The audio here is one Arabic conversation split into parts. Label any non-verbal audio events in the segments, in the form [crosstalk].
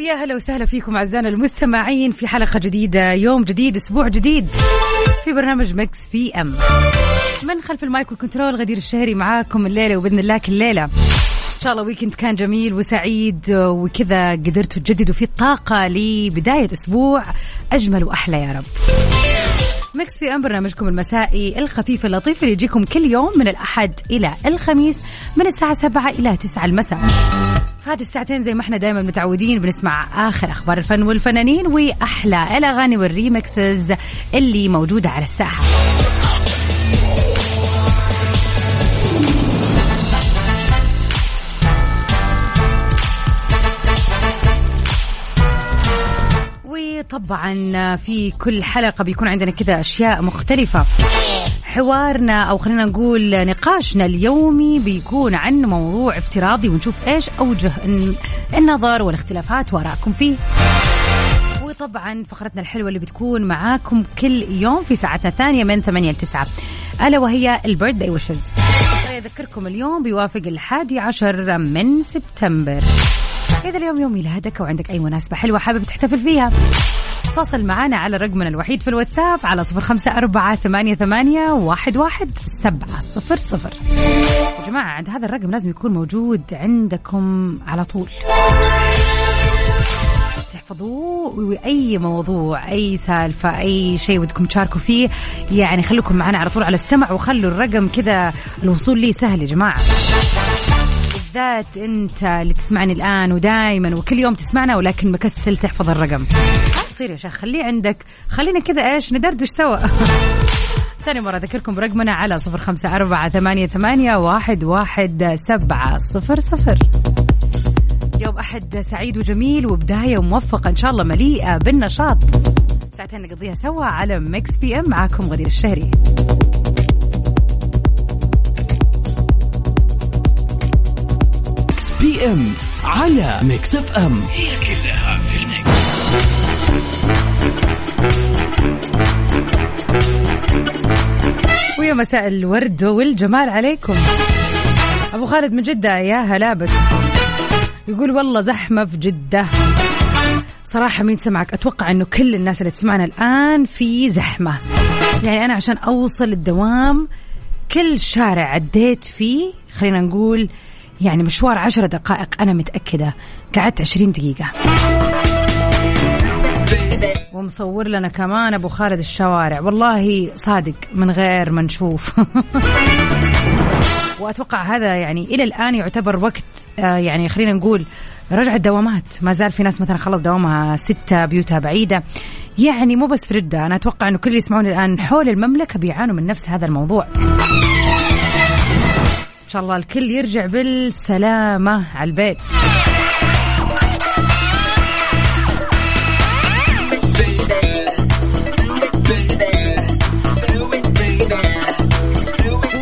ويا هلا وسهلا فيكم أعزائنا المستمعين في حلقة جديدة يوم جديد أسبوع جديد في برنامج Mix PM. من خلف ال mic وال control غدير الشهري معاكم الليلة وبإذن الله كل ليله إن شاء الله weekend كان جميل وسعيد وكذا قدرتوا تجددوا فيه الطاقة لبداية أسبوع أجمل وأحلى يا رب. Mix PM برنامجكم المسائي الخفيف اللطيف اللي يجيكم كل يوم من الأحد إلى الخميس من الساعة 7 إلى 9 المساء. هذه الساعتين زي ما إحنا دائما متعودين بنسمع آخر أخبار الفن والفنانين وأحلى الأغاني والريمكسز اللي موجودة على الساحة. وطبعا في كل حلقة بيكون عندنا كذا أشياء مختلفة. حوارنا أو خلينا نقول نقاشنا اليومي بيكون عن موضوع افتراضي ونشوف إيش أوجه الن- النظر والاختلافات وراءكم فيه. وطبعا فقرتنا الحلوة اللي بتكون معاكم كل يوم في ساعتنا الثانية من 8 ل 9 ألا وهي البيرث داي ويشز أذكركم اليوم بيوافق الحادي عشر من سبتمبر. إذا اليوم يوم ميلادك وعندك أي مناسبة حلوة حابب تحتفل فيها تواصل معنا على رقمنا الوحيد في الواتساب على صفر خمسة أربعة ثمانية, ثمانية واحد, واحد سبعة صفر صفر. يا جماعة عند هذا الرقم لازم يكون موجود عندكم على طول. تحفظوه وأي موضوع أي سالفة أي شيء ودكم تشاركوا فيه يعني خليكم معنا على طول على السمع وخلوا الرقم كذا الوصول لي سهل يا جماعة. بالذات انت اللي تسمعني الآن ودائما وكل يوم تسمعنا ولكن مكسل تحفظ الرقم. تصير يا شيخ خليه عندك. خلينا كذا إيش؟ ندردش سوا. [laughs] ثاني مرة أذكركم برقمنا على صفر خمسة أربعة ثمانية, ثمانية واحد, واحد سبعة صفر صفر. يوم أحد سعيد وجميل وبداية موفقة إن شاء الله مليئة بالنشاط. ساعتين نقضيها سوا على Mix PM معاكم غدير الشهري. M على Mix FM. هي كلها في ال mix. ويا مساء الورد والجمال عليكم. أبو خالد من جدة يا هلا بك. يقول والله زحمة في جدة. صراحة مين سمعك؟ أتوقع أنه كل الناس اللي تسمعنا الآن في زحمة. يعني أنا عشان أوصل الدوام كل شارع عديت فيه خلينا نقول يعني مشوار عشر دقائق أنا متأكدة. قعدت عشرين دقيقة. ومصور لنا كمان أبو خالد الشوارع. والله صادق من غير ما نشوف. [laughs] وأتوقع هذا يعني إلى الآن يعتبر وقت آه، يعني خلينا نقول رجع الدوامات. ما زال في ناس مثلا خلص دوامها ستة بيوتها بعيدة. يعني مو بس في جدة أنا أتوقع أنه كل اللي يسمعون الآن حول المملكة بيعانوا من نفس هذا الموضوع. شاء الله الكل يرجع بالسلامة على البيت.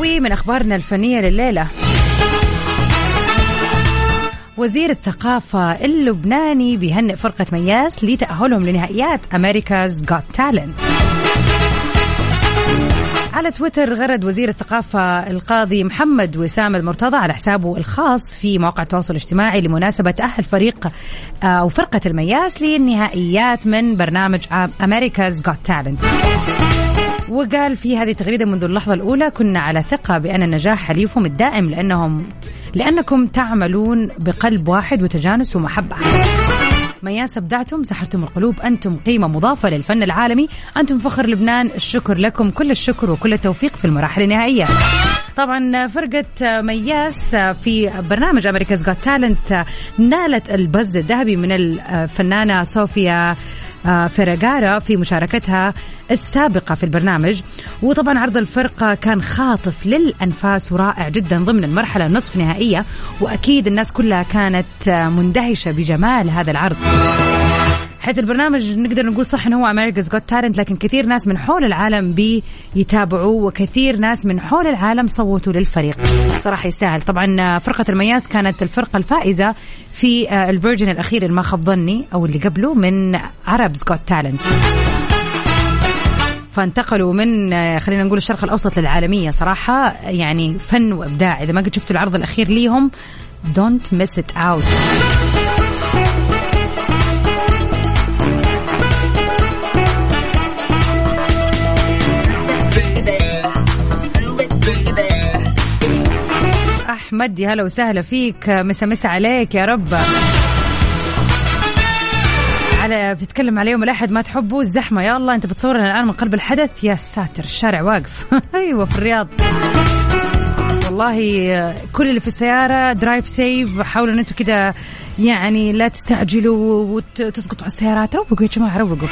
ومن أخبارنا الفنية لليلة. وزير الثقافة اللبناني بيهنئ فرقة مياس لتأهلهم لنهائيات America's Got Talent على تويتر غرد وزير الثقافة القاضي محمد وسام المرتضى على حسابه الخاص في مواقع التواصل الاجتماعي لمناسبة تأهل فريق آه، أو فرقة المياس للنهائيات من برنامج America's Got Talent وقال في هذه التغريدة منذ اللحظة الأولى كنا على ثقة بأن النجاح حليفهم الدائم لأنهم لأنكم تعملون بقلب واحد وتجانس ومحبة. مياس أبدعتم سحرتم القلوب أنتم قيمة مضافة للفن العالمي. أنتم فخر لبنان الشكر لكم كل الشكر وكل التوفيق في المراحل النهائية. طبعا فرقة مياس في برنامج أمريكا's Got Talent نالت البز الذهبي من الفنانة صوفيا فيرغارا في مشاركتها السابقة في البرنامج. وطبعا عرض الفرقة كان خاطف للأنفاس ورائع جدا ضمن المرحلة النصف نهائية وأكيد الناس كلها كانت مندهشة بجمال هذا العرض. حيث البرنامج نقدر نقول صح إنه هو America's Got Talent لكن كثير ناس من حول العالم بيتابعوا وكثير ناس من حول العالم صوتوا للفريق. صراحة يستاهل. طبعا فرقة المياس كانت الفرقة الفائزة في ال version الأخير اللي ما خاب ظني أو اللي قبله من Arabs Got Talent فانتقلوا من خلينا نقول الشرق الأوسط للعالمية. صراحة يعني فن وإبداع. إذا ما قد شفتوا العرض الأخير ليهم Don't miss it out أحمد يا هلا وسهلا فيك. مسا مسا عليك يا رب. على بتتكلم على يوم الأحد ما تحبه الزحمة. يا الله أنت بتصورنا الآن من قلب الحدث. يا ساتر الشارع واقف. [laughs] أيوه في الرياض. والله كل اللي في السيارة درايف سيف حاولوا إن أنتم كده يعني لا تستعجلوا وتسقطوا على السيارات. روقوا يا جماعة روقوا.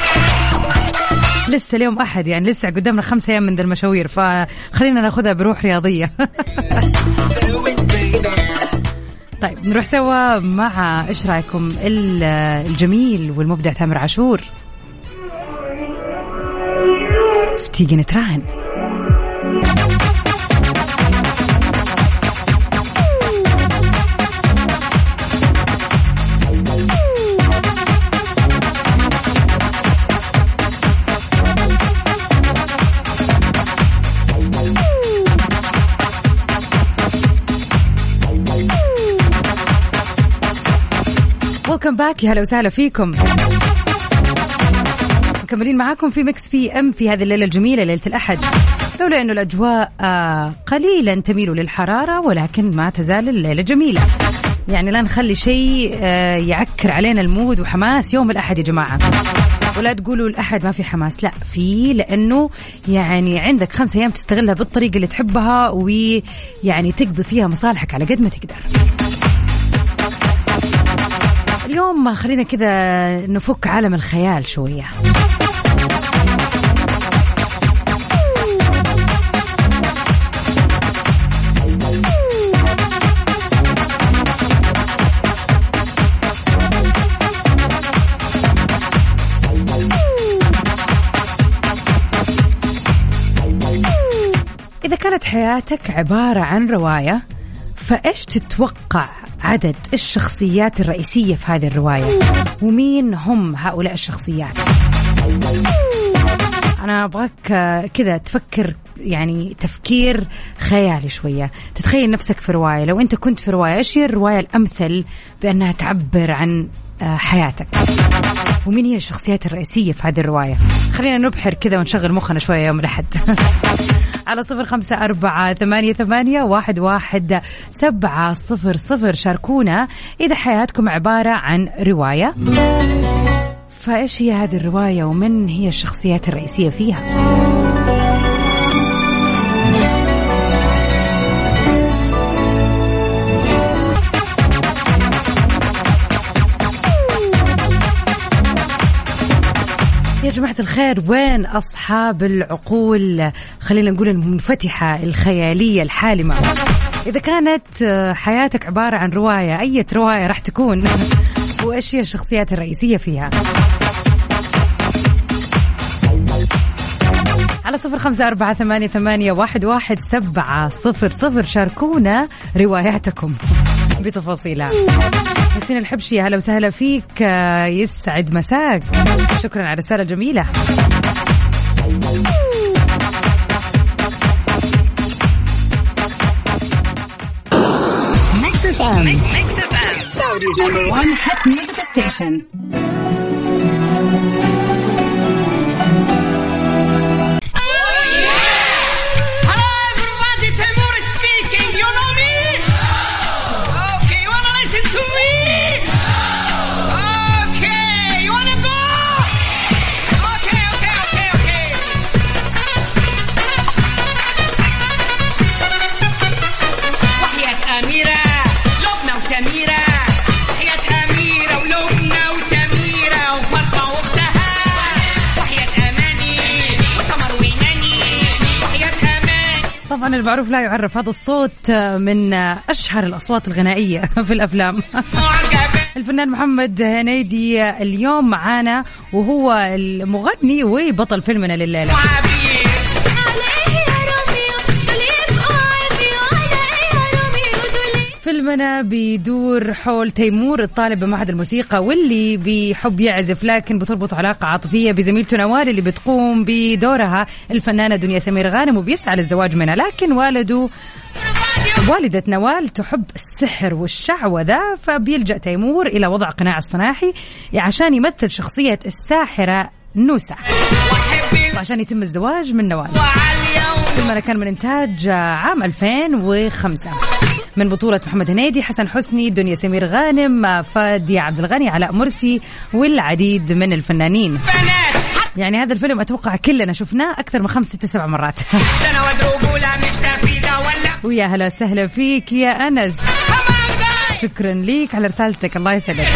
لسه اليوم أحد يعني لسه قدامنا خمسة أيام من المشاوير. فخلينا ناخذها بروح رياضية. [laughs] طيب نروح سوا مع إيش رأيكم؟ الجميل والمبدع تامر عاشور. تيجي نتراهن ويلكم باك يا هلا وسهلا فيكم. مكملين معاكم في Mix PM في هذه الليلة الجميلة ليلة الأحد. لولا انه الأجواء آه قليلا تميل للحرارة ولكن ما تزال الليلة جميلة. يعني لا نخلي شيء آه يعكر علينا ال mood وحماس يوم الأحد يا جماعة. ولا تقولوا الأحد ما في حماس لا في لأنه يعني عندك خمس أيام تستغلها بالطريقة اللي تحبها ويعني تقضي فيها مصالحك على قد ما تقدر. اليوم خلينا كذا نفك عالم الخيال شوية. إذا كانت حياتك عبارة عن رواية فإيش تتوقع عدد الشخصيات الرئيسية في هذه الرواية. ومين هم هؤلاء الشخصيات؟ أنا أبغاك كذا تفكر يعني تفكير خيالي شوية. تتخيل نفسك في رواية. لو أنت كنت في رواية إيش هي الرواية الأمثل بأنها تعبر عن حياتك؟ ومين هي الشخصيات الرئيسية في هذه الرواية؟ خلينا نبحر كذا ونشغل مخنا شوية يوم الأحد. [laughs] على صفر خمسة أربعة ثمانية, ثمانية واحد, واحد سبعة صفر صفر. شاركونا إذا حياتكم عبارة عن رواية. فإيش هي هذه الرواية ومن هي الشخصيات الرئيسية فيها؟ يا جماعة الخير وين أصحاب العقول؟ خلينا نقول المنفتحة الخيالية الحالمة. إذا كانت حياتك عبارة عن رواية أي رواية راح تكون؟ وإيش هي الشخصيات الرئيسية فيها؟ على صفر خمسة أربعة ثمانية, ثمانية واحد, واحد سبعة صفر صفر. شاركونا رواياتكم. بتفاصيلها. ياسين الحبشي هلا وسهلا فيك. يسعد مساك. شكرا على الرسالة الجميلة. ميكس اف ام Saudi's number one hit music station. طبعا المعروف لا يعرف. هذا الصوت من أشهر الأصوات الغنائية [laughs] في الأفلام. الفنان محمد هنيدي اليوم معانا وهو المغني وبطل فيلمنا لليلة. فيلمنا بيدور حول تيمور الطالب بمعهد الموسيقى واللي بيحب يعزف لكن بتربط علاقة عاطفية بزميلته نوال اللي بتقوم بدورها الفنانة دنيا سمير غانم وبيسعى للزواج منها. لكن والده والدة نوال تحب السحر والشعوذة فبيلجأ تيمور إلى وضع قناع الصناحي عشان يمثل شخصية الساحرة نوسة. وعشان يتم الزواج من نوال. فيلمنا كان من إنتاج عام 2005 من بطولة محمد هنيدي حسن حسني دنيا سمير غانم فادي عبد الغني علاء مرسي والعديد من الفنانين. يعني هذا الفيلم أتوقع كلنا شفناه أكثر من خمس ست سبع مرات. ويا هلا وسهلا فيك يا أنس. شكرا ليك على رسالتك الله يسعدك.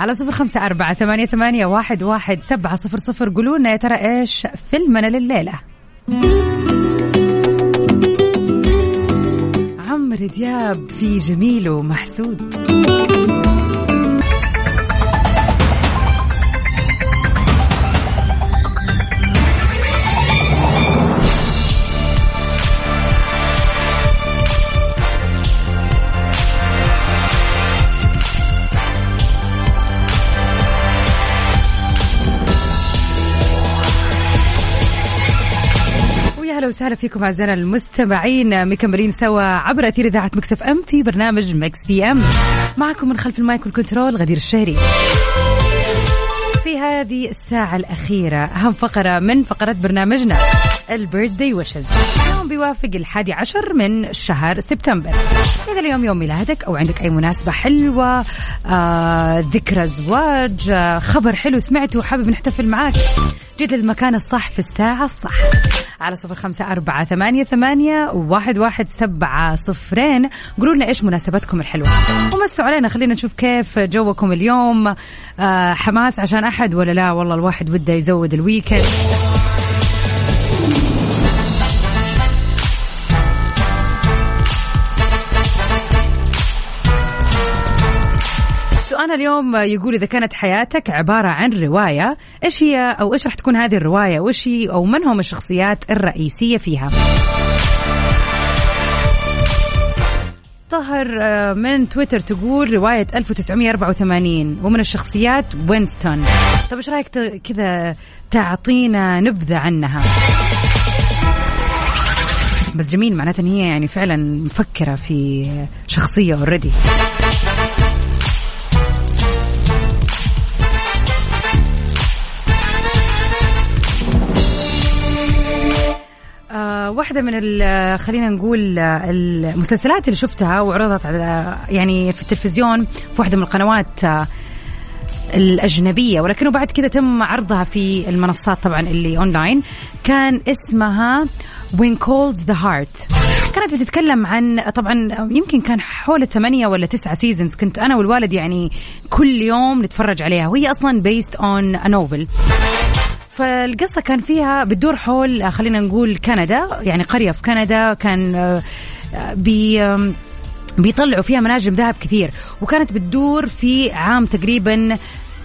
على صفر خمسة أربعة ثمانية, ثمانية واحد, واحد سبعة صفر صفر. قولوا لنا يا ترى إيش فيلمنا لليلة؟ عمرو دياب في جميل ومحسود وسهلا فيكم أعزائنا المستمعين. مكملين سوا عبر أثير إذاعة Mix FM في برنامج Mix PM. معكم من خلف ال mic وال control غدير الشهري. في هذه الساعة الأخيرة أهم فقرة من فقرات برنامجنا ال birthday wishes. اليوم بيوافق الحادي عشر من شهر سبتمبر. إذا اليوم يوم ميلادك أو عندك أي مناسبة حلوة آه، ذكرى زواج آه، خبر حلو سمعته وحابب نحتفل معاك جيت للمكان الصح في الساعة الصح. على صفر خمسة أربعة ثمانية, ثمانية واحد, واحد سبعة صفرين. قولوا لنا إيش مناسبتكم الحلوة. ومسوا علينا خلينا نشوف كيف جوكم اليوم. آه حماس عشان أحد ولا لا؟ والله الواحد وده يزود الويكند. اليوم يقول إذا كانت حياتك عبارة عن رواية إيش هي أو إيش راح تكون هذه الرواية؟ وإيش هي أو من هم الشخصيات الرئيسية فيها؟ طهر آه، من تويتر تقول رواية 1984 ومن الشخصيات وينستون. طب إيش رأيك كذا تعطينا نبذة عنها؟ بس جميل معناته إن هي يعني فعلا مفكرة في شخصية already واحدة من خلينا نقول المسلسلات اللي شفتها وعرضت على يعني في التلفزيون في واحدة من القنوات آه، الأجنبية. ولكنه بعد كذا تم عرضها في المنصات طبعا اللي أونلاين. كان اسمها When Calls the Heart. كانت بتتكلم عن طبعا يمكن كان حول ثمانية ولا تسعة seasons كنت أنا والوالد يعني كل يوم نتفرج عليها. وهي أصلا based on a novel. فالقصة كان فيها بتدور حول خلينا نقول كندا يعني قرية في كندا كان آه، بي بيطلعوا فيها مناجم ذهب كثير. وكانت بتدور في عام تقريبا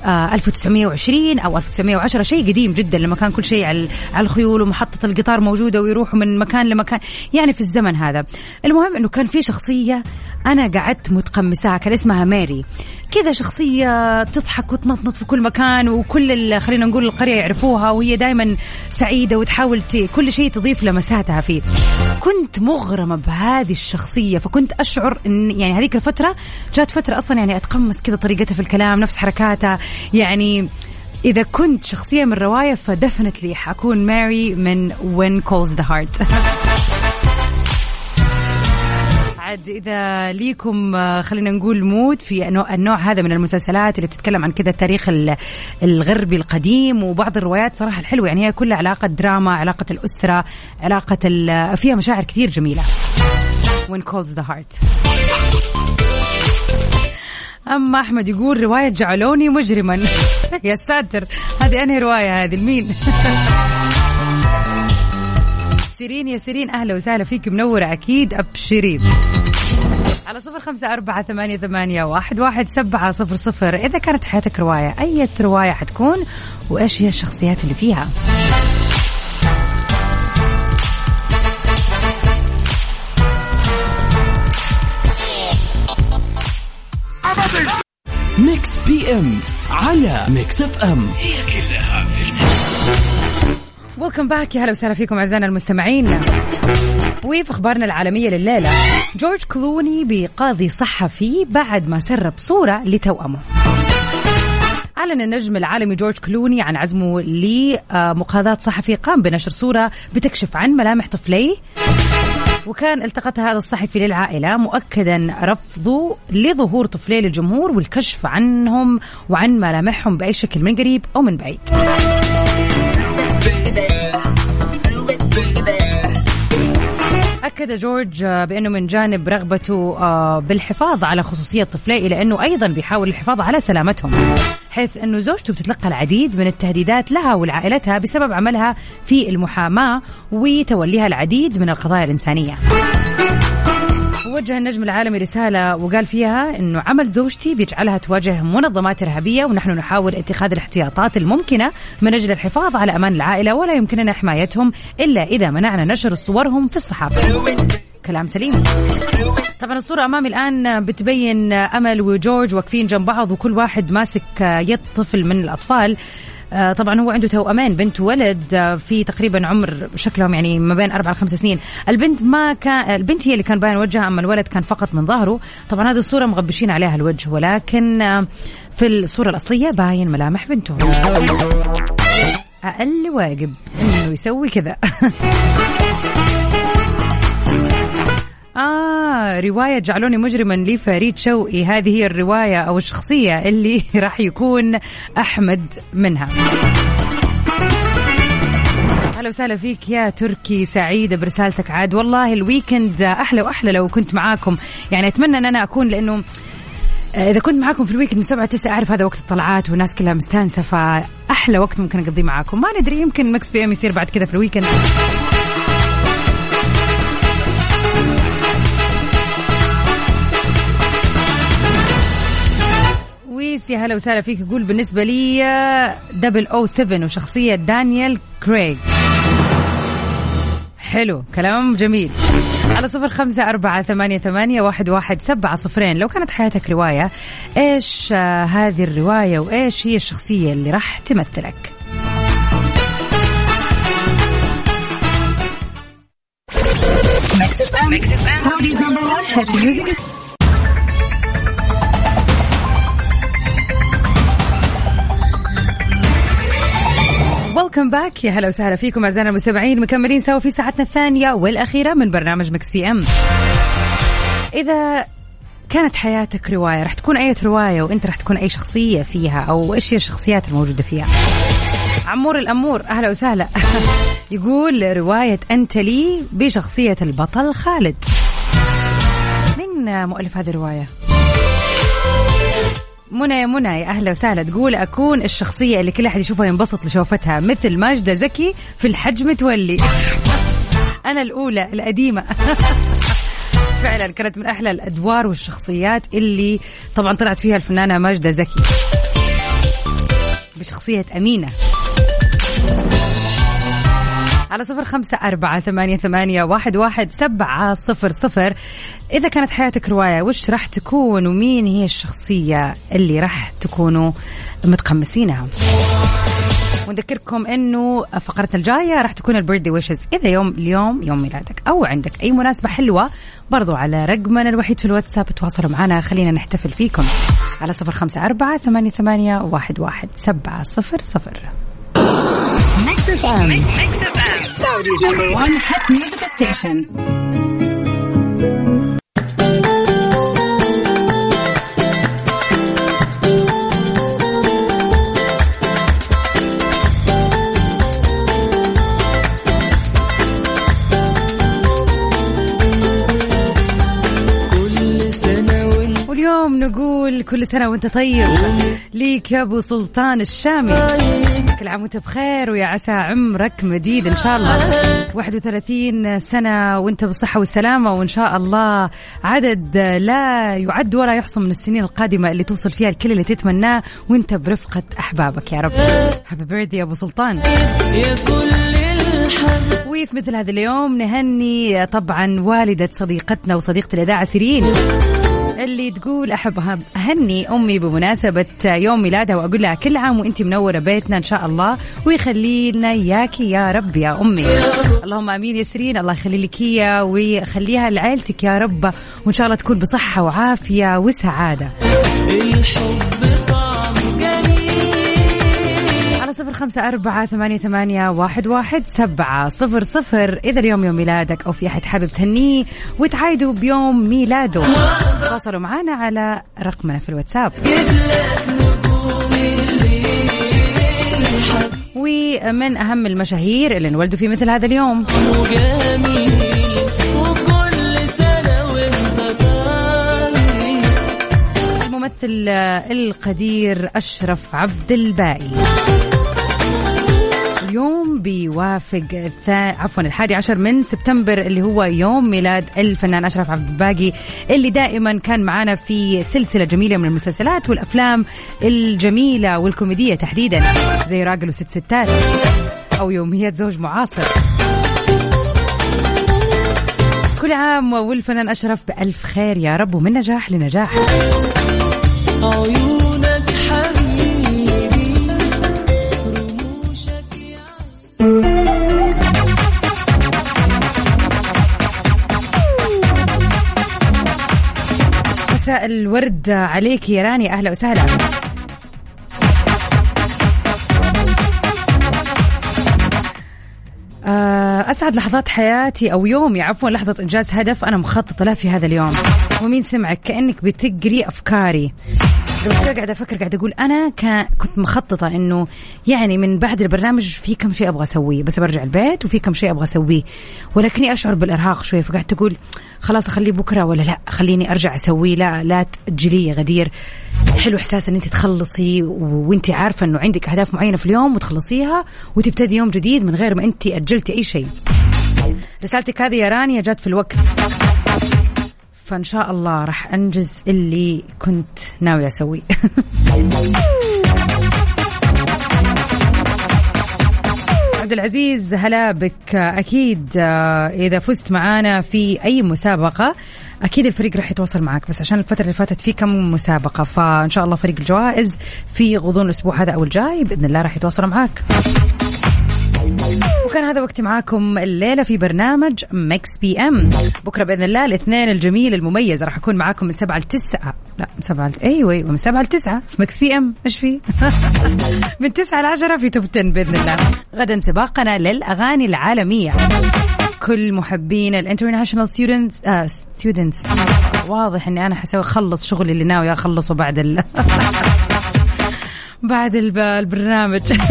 1920 آه، أو 1910 شيء قديم جدا لما كان كل شيء على الخيول ومحطة القطار موجودة ويروحوا من مكان لمكان. يعني في الزمن هذا. المهم إنه كان في شخصية أنا قعدت متقمساها كان اسمها ماري كذا شخصية تضحك وتنطنط في كل مكان وكل خلينا نقول القرية يعرفوها وهي دائما سعيدة وتحاول كل شيء تضيف لمساتها فيه. كنت مغرمة بهذه الشخصية فكنت أشعر أن يعني هذيك الفترة جات فترة أصلا يعني أتقمص كذا طريقتها في الكلام نفس حركاتها. يعني إذا كنت شخصية من رواية فدفنتلي حكون ماري من When Calls the Heart. [laughs] عاد إذا ليكم آه، خلينا نقول مود في النوع هذا من المسلسلات اللي بتتكلم عن كذا التاريخ الغربي القديم وبعض الروايات صراحة الحلوة. يعني هي كلها علاقة دراما علاقة الأسرة علاقة فيها مشاعر كثير جميلة. When calls the heart. أما أحمد يقول رواية جعلوني مجرما. [laughs] يا ساتر. هذه أنهي رواية هذه؟ لمين؟ [laughs] سيرين يا سيرين أهلا وسهلا فيك منوره أكيد ابشرين على صفر خمسة أربعة ثمانية, ثمانية واحد, واحد سبعة صفر صفر. إذا كانت حياتك رواية أي رواية حتكون؟ وإيش هي الشخصيات اللي فيها؟ Mix PM على Mix FM هي كلها في welcome back يا هلا وسهلا فيكم أعزائنا المستمعين. وفي أخبارنا العالمية لليلة. جورج كلوني بقاضي صحفي بعد ما سرب صورة لتوأمه. أعلن النجم العالمي جورج كلوني عن عزمه لمقاضاة صحفي قام بنشر صورة بتكشف عن ملامح طفليه. وكان التقط هذا الصحفي للعائلة مؤكدا رفضه لظهور طفليه للجمهور والكشف عنهم وعن ملامحهم بأي شكل من قريب أو من بعيد. أكد جورج بأنه من جانب رغبته آه، بالحفاظ على خصوصية طفليه إلى أنه أيضا بيحاول الحفاظ على سلامتهم حيث أنه زوجته بتتلقى العديد من التهديدات لها ولعائلتها بسبب عملها في المحاماة وتوليها العديد من القضايا الإنسانية. وجه النجم العالمي رسالة وقال فيها أنه عمل زوجتي بيجعلها تواجه منظمات إرهابية ونحن نحاول اتخاذ الاحتياطات الممكنة من أجل الحفاظ على أمان العائلة ولا يمكننا حمايتهم إلا إذا منعنا نشر صورهم في الصحافة. كلام سليم. طبعا الصورة أمامي الآن بتبين أمل وجورج واقفين جنب بعض وكل واحد ماسك يد طفل من الأطفال. طبعا هو عنده توأمين بنت وولد آه، في تقريبا عمر شكلهم يعني ما بين أربع لخمس سنين. البنت ما كان البنت هي اللي كان باين وجهها أما الولد كان فقط من ظهره. طبعا هذه الصورة مغبشين عليها الوجه ولكن آه، في الصورة الأصلية باين ملامح بنته. أقل واجب إنه يسوي كذا. [laughs] آه رواية جعلوني مجرما لفريد شوقي. هذه هي الرواية أو الشخصية اللي [laughs] راح يكون أحمد منها. أهلا وسهلا فيك يا تركي سعيده برسالتك عاد. والله الويكند أحلى وأحلى لو كنت معاكم. يعني أتمنى أن أنا أكون لأنه إذا كنت معاكم في ال weekend من سبعة تسعة أعرف هذا وقت الطلعات والناس كلها مستانسة فأحلى وقت ممكن أقضيه معاكم. ما ندري يمكن Mix PM يصير بعد كذا في ال weekend ويس يا هلا وسهلا فيك. يقول بالنسبة لي double O 7 وشخصية دانيال كريغ. حلو كلام جميل. على صفر خمسة أربعة ثمانية, ثمانية واحد, واحد سبعة صفرين. لو كانت حياتك رواية إيش آه هذه الرواية وإيش هي الشخصية اللي راح تمثلك؟ welcome back يا هلا وسهلا فيكم أعزائنا المستمعين. مكملين سوا في ساعتنا الثانية والأخيرة من برنامج Mix PM. إذا كانت حياتك رواية راح تكون أي رواية وأنت راح تكون أي شخصية فيها أو إيش هي الشخصيات الموجودة فيها؟ عمور الأمور أهلا وسهلا. [laughs] يقول رواية أنت لي بشخصية البطل خالد. من مؤلف هذه الرواية؟ منى يا منى يا أهلا وسهلا. تقول أكون الشخصية اللي كل أحد يشوفها ينبسط لشوفتها مثل ماجدة زكي في الحج متولي. أنا الأولى القديمة. [laughs] فعلا كانت من أحلى الأدوار والشخصيات اللي طبعا طلعت فيها الفنانة ماجدة زكي. بشخصية أمينة. على صفر خمسة أربعة ثمانية, ثمانية واحد, واحد سبعة صفر صفر. إذا كانت حياتك رواية وش راح تكون ومين هي الشخصية اللي راح تكونوا متقمسينها ونذكركم إنه فقرتنا الجاية راح تكون البيرثدي ويشز إذا يوم اليوم يوم ميلادك أو عندك أي مناسبة حلوة برضو على رقمنا الوحيد في الواتساب تواصلوا معنا. خلينا نحتفل فيكم. على صفر خمسة أربعة ثمانية, ثمانية واحد, واحد سبعة صفر صفر. One hit music station. واليوم نقول كل سنة وانت طيب. ليك يا أبو سلطان الشامي. كل عام وانت بخير ويا عسى عمرك مديد إن شاء الله. 31 سنة وانت بالصحة والسلامة وإن شاء الله عدد لا يعد ولا يحصى من السنين القادمة اللي توصل فيها الكل اللي تتمناه وانت برفقة أحبابك يا رب. هابي بيرثدي أبو سلطان. يا كل وفي مثل هذا اليوم نهني طبعا والدة صديقتنا وصديقة الإذاعة سيرين. اللي تقول أحب أهني أمي بمناسبة يوم ميلادها وأقول لها كل عام وأنت منورة بيتنا إن شاء الله ويخلي لنا إياكي يا رب يا أمي. اللهم آمين يا سيرين الله يخلي لك هي ويخليها لعيلتك يا رب وإن شاء الله تكون بصحة وعافية وسعادة. الحب صفر خمسة أربعة ثمانية, ثمانية واحد, واحد سبعة صفر صفر. إذا اليوم يوم ميلادك أو في أحد حابب تهنيه وتعايدوا بيوم ميلاده. تواصلوا معنا على رقمنا في الواتساب. ومن أهم المشاهير اللي انولدوا في مثل هذا اليوم. الممثل القدير أشرف عبد الباقي. بيوافق الثا... عفوا الحادي عشر من سبتمبر اللي هو يوم ميلاد الفنان أشرف عبد الباقي اللي دائما كان معنا في سلسلة جميلة من المسلسلات والأفلام الجميلة والكوميدية تحديدا زي راجل وست ستات أو يوميات زوج معاصر. كل عام والفنان أشرف بألف خير يا رب ومن نجاح لنجاح. الورد عليك يا راني أهلا وسهلا. آه، أسعد لحظات حياتي أو يومي عفوا لحظة إنجاز هدف أنا مخططة له في هذا اليوم. ومين سمعك؟ كأنك بتقري أفكاري. قاعدة أفكر قاعدة أقول أنا كا- كنت مخططة إنه يعني من بعد البرنامج في كم شيء أبغى أسويه بس برجع البيت وفي كم شيء أبغى أسويه. ولكني أشعر بالإرهاق شوي فقعدت أقول خلاص أخليه بكرة ولا لأ؟ خليني أرجع أسويه لا لا تأجلي يا غدير. حلو إحساس إن أنت تخلصي وأنت عارفة إنه عندك أهداف معينة في اليوم وتخلصيها وتبتدي يوم جديد من غير ما أنت أجلتي أي شيء. رسالتك هذه يا رانيا جات في الوقت. فإن شاء الله راح أنجز اللي كنت ناوي أسويه. [laughs] عبد العزيز هلا بك. أكيد آه، إذا فزت معانا في أي مسابقة أكيد الفريق راح يتواصل معك. بس عشان الفترة اللي فاتت في كم مسابقة فإن شاء الله فريق الجوائز في غضون الأسبوع هذا أو الجاي بإذن الله راح يتواصلوا معك. وكان هذا وقتي معاكم الليلة في برنامج Mix PM. بكرة بإذن الله الاثنين الجميل المميز راح أكون معاكم من سبعة لتسعة. لا من سبعة ل... أيوة أيوة من سبعة لتسعة. في Mix PM. إيش في؟ [laughs] من تسعة لعشرة في Top 10 بإذن الله. غدا سباقنا للأغاني العالمية. كل محبين ال international students students واضح إني أنا حسوي أخلص شغلي اللي ناوي أخلصه بعد ال... [laughs] بعد الب- البرنامج. [laughs]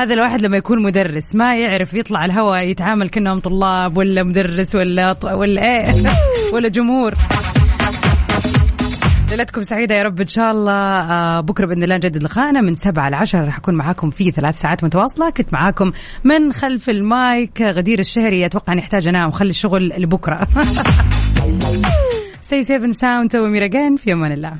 هذا الواحد لما يكون مدرس ما يعرف يطلع الهواء يتعامل كأنهم طلاب ولا مدرس ولا ط- ولا إيه؟ [laughs] ولا جمهور. ليلتكم سعيدة يا رب إن شاء الله. آه، بكرة بإذن الله نجدد لقائنا. من سبعة لعشرة راح أكون معاكم في ثلاث ساعات متواصلة. كنت معاكم من خلف المايك غدير الشهري. أتوقع أني أحتاج أنام وخلي الشغل لبكرة. [laughs] Stay safe and sound. to again في أمان الله.